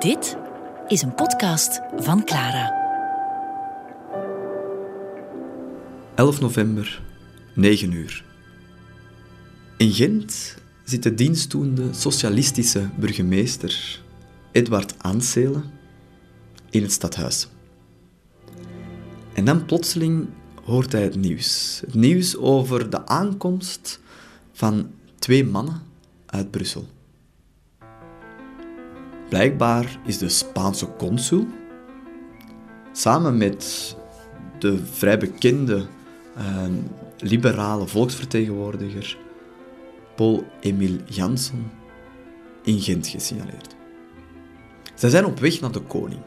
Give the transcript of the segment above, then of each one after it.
Dit is een podcast van Clara. 11 november, 9 uur. In Gent zit de dienstdoende socialistische burgemeester Edward Aanselen in het stadhuis. En dan plotseling hoort hij het nieuws. Het nieuws over de aankomst van twee mannen uit Brussel. Blijkbaar is de Spaanse consul samen met de vrij bekende uh, liberale volksvertegenwoordiger Paul Emile Janssen in Gent gesignaleerd. Zij zijn op weg naar de koning.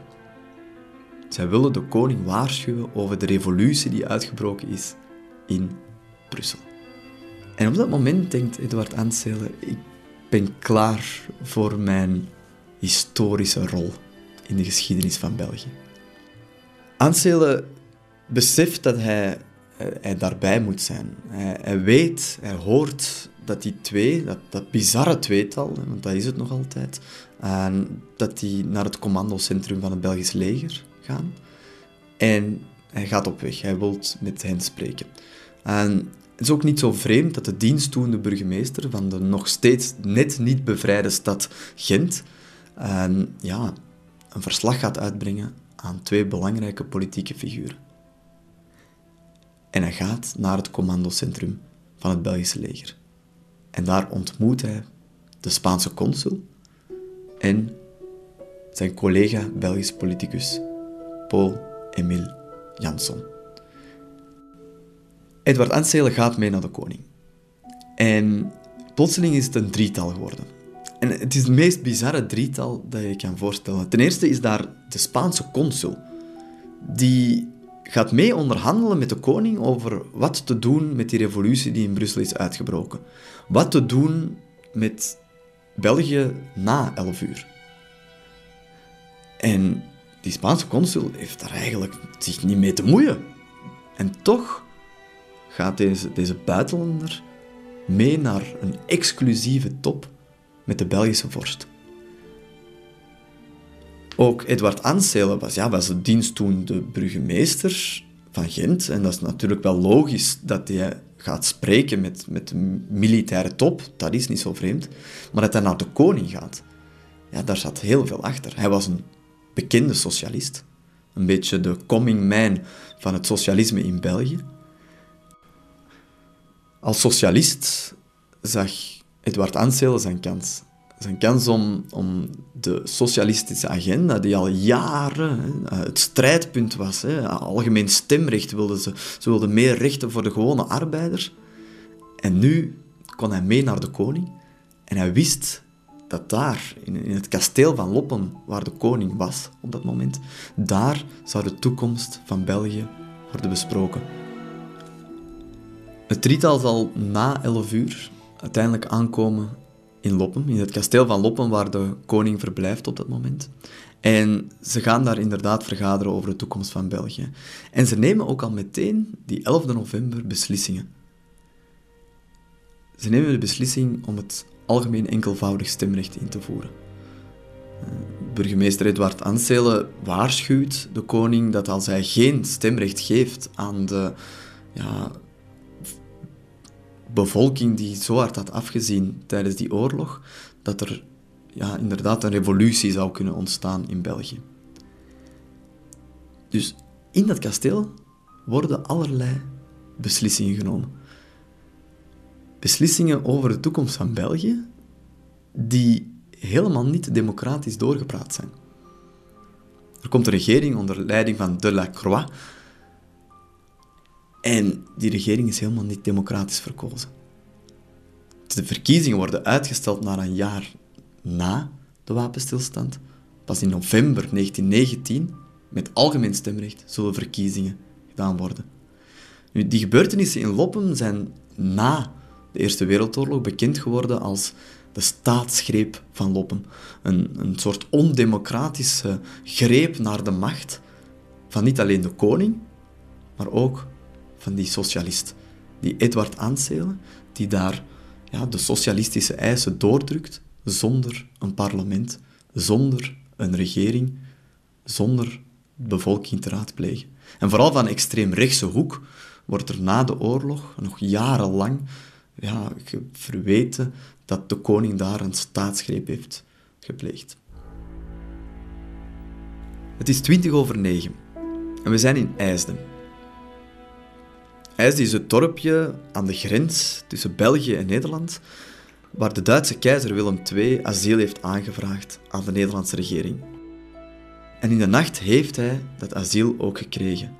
Zij willen de koning waarschuwen over de revolutie die uitgebroken is in Brussel. En op dat moment denkt Eduard Anselen, ik ben klaar voor mijn historische rol in de geschiedenis van België. Anselen beseft dat hij, eh, daarbij moet zijn. Hij, weet, hij hoort dat die twee, dat, dat bizarre tweetal, want dat is het nog altijd, dat die naar het commandocentrum van het Belgisch leger gaan. En hij gaat op weg, hij wil met hen spreken. En het is ook niet zo vreemd dat de dienstdoende burgemeester van de nog steeds net niet bevrijde stad Gent en, ja, een verslag gaat uitbrengen aan twee belangrijke politieke figuren. En hij gaat naar het commandocentrum van het Belgische leger. En daar ontmoet hij de Spaanse consul en zijn collega Belgisch politicus Paul Emile Jansson. Edward Anselen gaat mee naar de koning. En plotseling is het een drietal geworden. En het is het meest bizarre drietal dat je kan voorstellen. Ten eerste is daar de Spaanse consul. Die gaat mee onderhandelen met de koning over wat te doen met die revolutie die in Brussel is uitgebroken. Wat te doen met België na 11 uur. En die Spaanse consul heeft daar eigenlijk zich niet mee te moeien. En toch gaat deze, deze buitenlander mee naar een exclusieve top met de Belgische vorst. Ook Edward Anselen was, ja, was het dienstdoende burgemeester van Gent. En dat is natuurlijk wel logisch dat hij gaat spreken met, met de militaire top. Dat is niet zo vreemd. Maar dat hij naar de koning gaat, ja, daar zat heel veel achter. Hij was een bekende socialist. Een beetje de coming man van het socialisme in België. Als socialist zag Edward Anselen zijn kans. Zijn kans om, om de socialistische agenda, die al jaren het strijdpunt was, hè, algemeen stemrecht wilden ze, ze wilden meer rechten voor de gewone arbeider. En nu kon hij mee naar de koning en hij wist dat daar, in, in het kasteel van Loppen, waar de koning was op dat moment, daar zou de toekomst van België worden besproken. Het drietal zal na 11 uur uiteindelijk aankomen in Loppen, in het kasteel van Loppen, waar de koning verblijft op dat moment. En ze gaan daar inderdaad vergaderen over de toekomst van België. En ze nemen ook al meteen, die 11 november, beslissingen. Ze nemen de beslissing om het algemeen enkelvoudig stemrecht in te voeren. Eh, burgemeester Edward Anselen waarschuwt de koning dat als hij geen stemrecht geeft aan de ja, bevolking die zo hard had afgezien tijdens die oorlog, dat er ja, inderdaad een revolutie zou kunnen ontstaan in België. Dus in dat kasteel worden allerlei beslissingen genomen. Beslissingen over de toekomst van België, die helemaal niet democratisch doorgepraat zijn. Er komt een regering onder leiding van Delacroix, en die regering is helemaal niet democratisch verkozen. De verkiezingen worden uitgesteld naar een jaar na de wapenstilstand. Pas in november 1919, met algemeen stemrecht, zullen verkiezingen gedaan worden. Nu, die gebeurtenissen in Loppen zijn na de Eerste Wereldoorlog bekend geworden als de staatsgreep van Loppen. Een, een soort ondemocratische greep naar de macht van niet alleen de koning, maar ook van die socialist. Die Edward Anselen, die daar ja, de socialistische eisen doordrukt zonder een parlement, zonder een regering zonder bevolking te raadplegen. En vooral van extreemrechtse hoek wordt er na de oorlog nog jarenlang ja, verweten dat de koning daar een staatsgreep heeft gepleegd. Het is twintig over negen en we zijn in IJsden. IJsden is het dorpje aan de grens tussen België en Nederland, waar de Duitse keizer Willem II asiel heeft aangevraagd aan de Nederlandse regering. En in de nacht heeft hij dat asiel ook gekregen.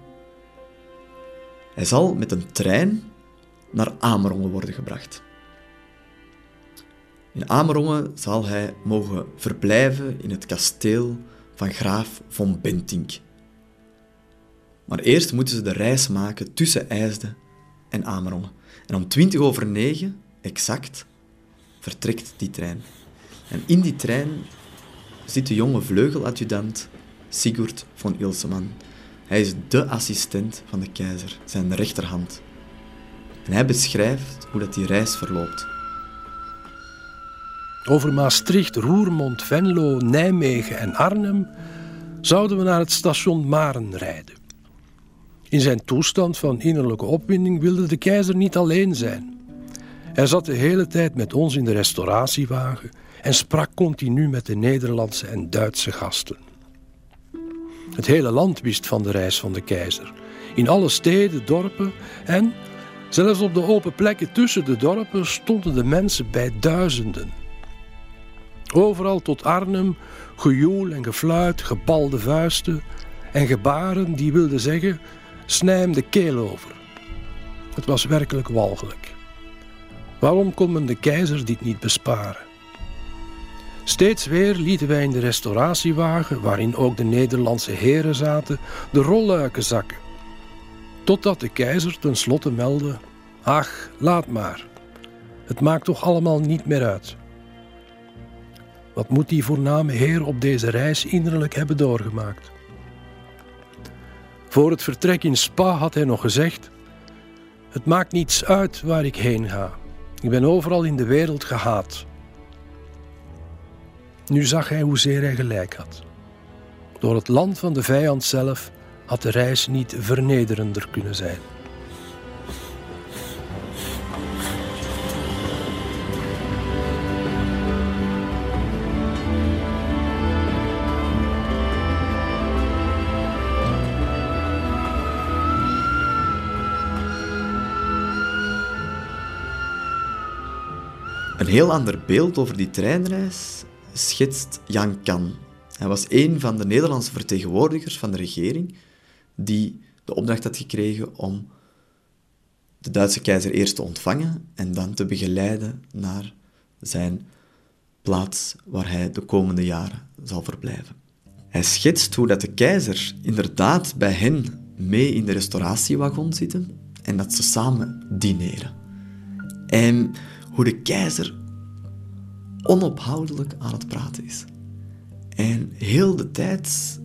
Hij zal met een trein naar Amerongen worden gebracht. In Amerongen zal hij mogen verblijven in het kasteel van graaf von Bentink. Maar eerst moeten ze de reis maken tussen IJsden en Amerongen. En om 20 over 9, exact, vertrekt die trein. En in die trein zit de jonge vleugeladjudant Sigurd von Ilseman. Hij is de assistent van de keizer, zijn rechterhand. En hij beschrijft hoe dat die reis verloopt. Over Maastricht, Roermond, Venlo, Nijmegen en Arnhem zouden we naar het station Maren rijden. In zijn toestand van innerlijke opwinding wilde de keizer niet alleen zijn. Hij zat de hele tijd met ons in de restauratiewagen en sprak continu met de Nederlandse en Duitse gasten. Het hele land wist van de reis van de keizer. In alle steden, dorpen en zelfs op de open plekken tussen de dorpen stonden de mensen bij duizenden. Overal tot Arnhem gejoel en gefluit, gebalde vuisten en gebaren die wilden zeggen: snij de keel over. Het was werkelijk walgelijk. Waarom kon men de keizer dit niet besparen? Steeds weer lieten wij in de restauratiewagen, waarin ook de Nederlandse heren zaten, de rolluiken zakken. Totdat de keizer tenslotte meldde: Ach, laat maar. Het maakt toch allemaal niet meer uit. Wat moet die voorname heer op deze reis innerlijk hebben doorgemaakt? Voor het vertrek in Spa had hij nog gezegd: Het maakt niets uit waar ik heen ga. Ik ben overal in de wereld gehaat. Nu zag hij hoezeer hij gelijk had. Door het land van de vijand zelf had de reis niet vernederender kunnen zijn. Een heel ander beeld over die treinreis schetst Jan Kan. Hij was een van de Nederlandse vertegenwoordigers van de regering die de opdracht had gekregen om de Duitse keizer eerst te ontvangen en dan te begeleiden naar zijn plaats waar hij de komende jaren zal verblijven. Hij schetst hoe dat de keizer inderdaad bij hen mee in de restauratiewagon zitten en dat ze samen dineren. En hoe de keizer onophoudelijk aan het praten is. En heel de tijd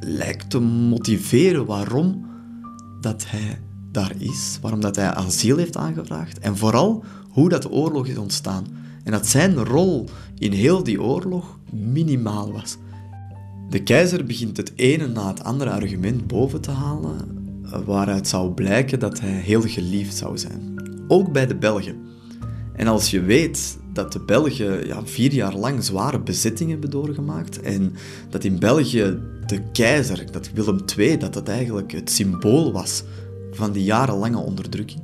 lijkt te motiveren waarom dat hij daar is, waarom dat hij asiel heeft aangevraagd en vooral hoe dat oorlog is ontstaan. En dat zijn rol in heel die oorlog minimaal was. De keizer begint het ene na het andere argument boven te halen, waaruit zou blijken dat hij heel geliefd zou zijn. Ook bij de Belgen. En als je weet dat de Belgen ja, vier jaar lang zware bezittingen hebben doorgemaakt en dat in België de keizer, dat Willem II, dat dat eigenlijk het symbool was van die jarenlange onderdrukking.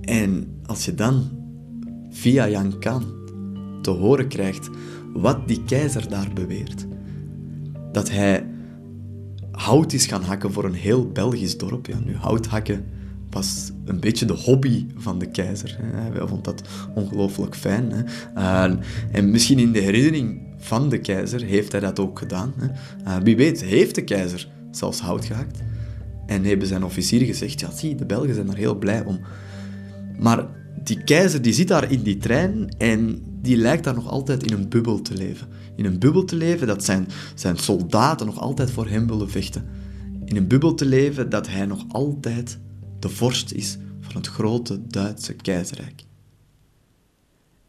En als je dan via Jan Kan te horen krijgt wat die keizer daar beweert, dat hij hout is gaan hakken voor een heel Belgisch dorp. Ja, nu, hout hakken was een beetje de hobby van de keizer. Hij vond dat ongelooflijk fijn. En misschien in de herinnering van de keizer heeft hij dat ook gedaan. Eh, wie weet, heeft de keizer zelfs hout gehakt. En hebben zijn officieren gezegd, ja zie, de Belgen zijn er heel blij om. Maar die keizer die zit daar in die trein en die lijkt daar nog altijd in een bubbel te leven. In een bubbel te leven dat zijn, zijn soldaten nog altijd voor hem willen vechten. In een bubbel te leven dat hij nog altijd de vorst is van het grote Duitse keizerrijk.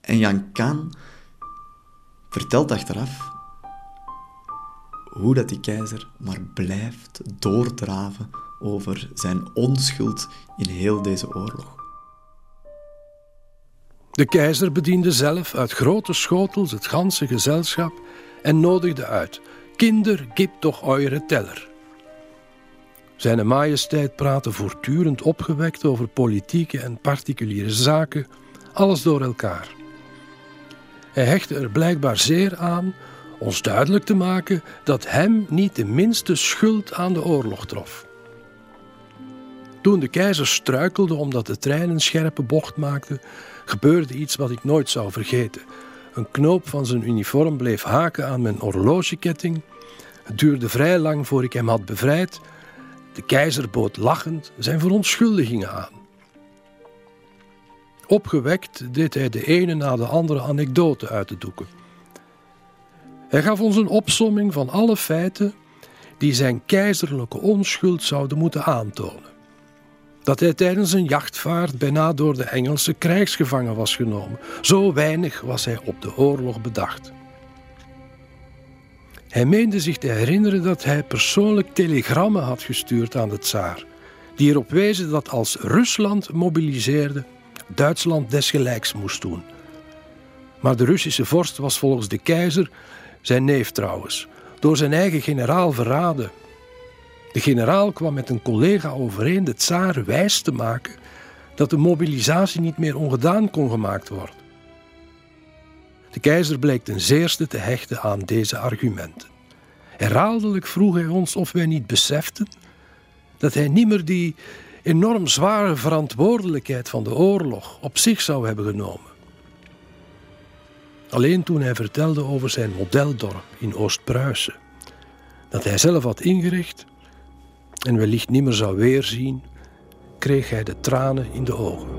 En Jan Kan vertelt achteraf hoe dat die keizer maar blijft doordraven over zijn onschuld in heel deze oorlog. De keizer bediende zelf uit grote schotels het ganse gezelschap en nodigde uit: Kinder, gib toch eure teller. Zijn majesteit praatte voortdurend opgewekt over politieke en particuliere zaken, alles door elkaar. Hij hechtte er blijkbaar zeer aan ons duidelijk te maken dat hem niet de minste schuld aan de oorlog trof. Toen de keizer struikelde omdat de trein een scherpe bocht maakte, gebeurde iets wat ik nooit zou vergeten. Een knoop van zijn uniform bleef haken aan mijn horlogeketting. Het duurde vrij lang voor ik hem had bevrijd. De keizer bood lachend zijn verontschuldigingen aan. Opgewekt deed hij de ene na de andere anekdote uit de doeken. Hij gaf ons een opsomming van alle feiten die zijn keizerlijke onschuld zouden moeten aantonen. Dat hij tijdens een jachtvaart bijna door de Engelse krijgsgevangen was genomen. Zo weinig was hij op de oorlog bedacht. Hij meende zich te herinneren dat hij persoonlijk telegrammen had gestuurd aan de tsaar, die erop wezen dat als Rusland mobiliseerde, Duitsland desgelijks moest doen. Maar de Russische vorst was volgens de keizer zijn neef trouwens, door zijn eigen generaal verraden. De generaal kwam met een collega overeen de tsaar wijs te maken dat de mobilisatie niet meer ongedaan kon gemaakt worden. De keizer bleek ten zeerste te hechten aan deze argumenten. Herhaaldelijk vroeg hij ons of wij niet beseften dat hij niet meer die enorm zware verantwoordelijkheid van de oorlog op zich zou hebben genomen. Alleen toen hij vertelde over zijn modeldorp in Oost-Pruisen, dat hij zelf had ingericht en wellicht niet meer zou weerzien, kreeg hij de tranen in de ogen.